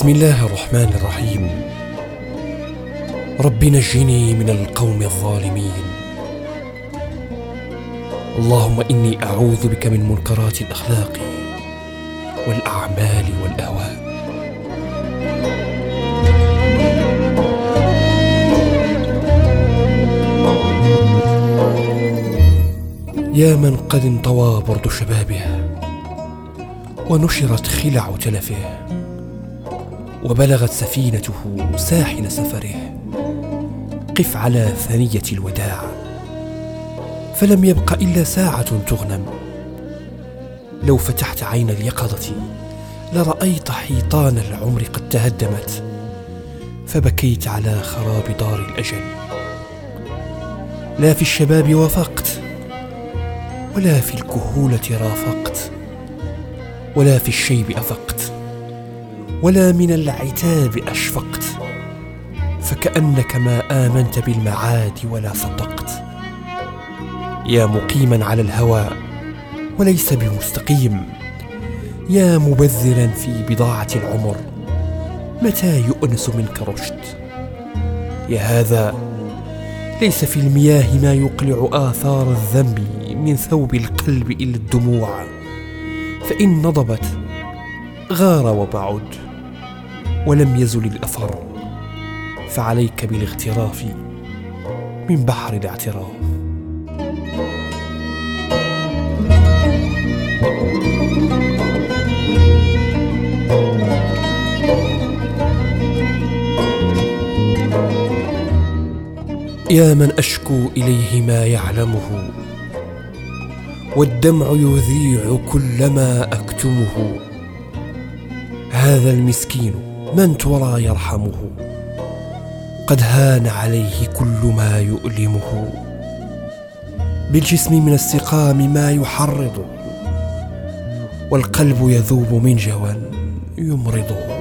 بسم الله الرحمن الرحيم. رب نجني من القوم الظالمين. اللهم إني أعوذ بك من منكرات الأخلاق والأعمال والأهواء. يا من قد انطوى برد شبابه ونشرت خلع تلفه. وبلغت سفينته ساحل سفره. قف على ثنيه الوداع. فلم يبق إلا ساعة تغنم. لو فتحت عين اليقظة لرأيت حيطان العمر قد تهدمت. فبكيت على خراب دار الأجل. لا في الشباب وافقت ولا في الكهولة رافقت ولا في الشيب أفقت. ولا من العتاب أشفقت فكأنك ما آمنت بالمعاد ولا صدقت. يا مقيما على الهوى وليس بمستقيم. يا مبذرا في بضاعة العمر متى يؤنس منك رشد؟ يا هذا ليس في المياه ما يقلع آثار الذنب من ثوب القلب إلى الدموع. فإن نضبت غار وبعد. ولم يزل الأثر. فعليك بالاغتراف من بحر الاعتراف. يا من أشكو إليه ما يعلمه والدمع يذيع كل ما أكتمه. هذا المسكين من ترى يرحمه؟ قد هان عليه كل ما يؤلمه. بالجسم من السقام ما يحرضه والقلب يذوب من جوى يمرضه.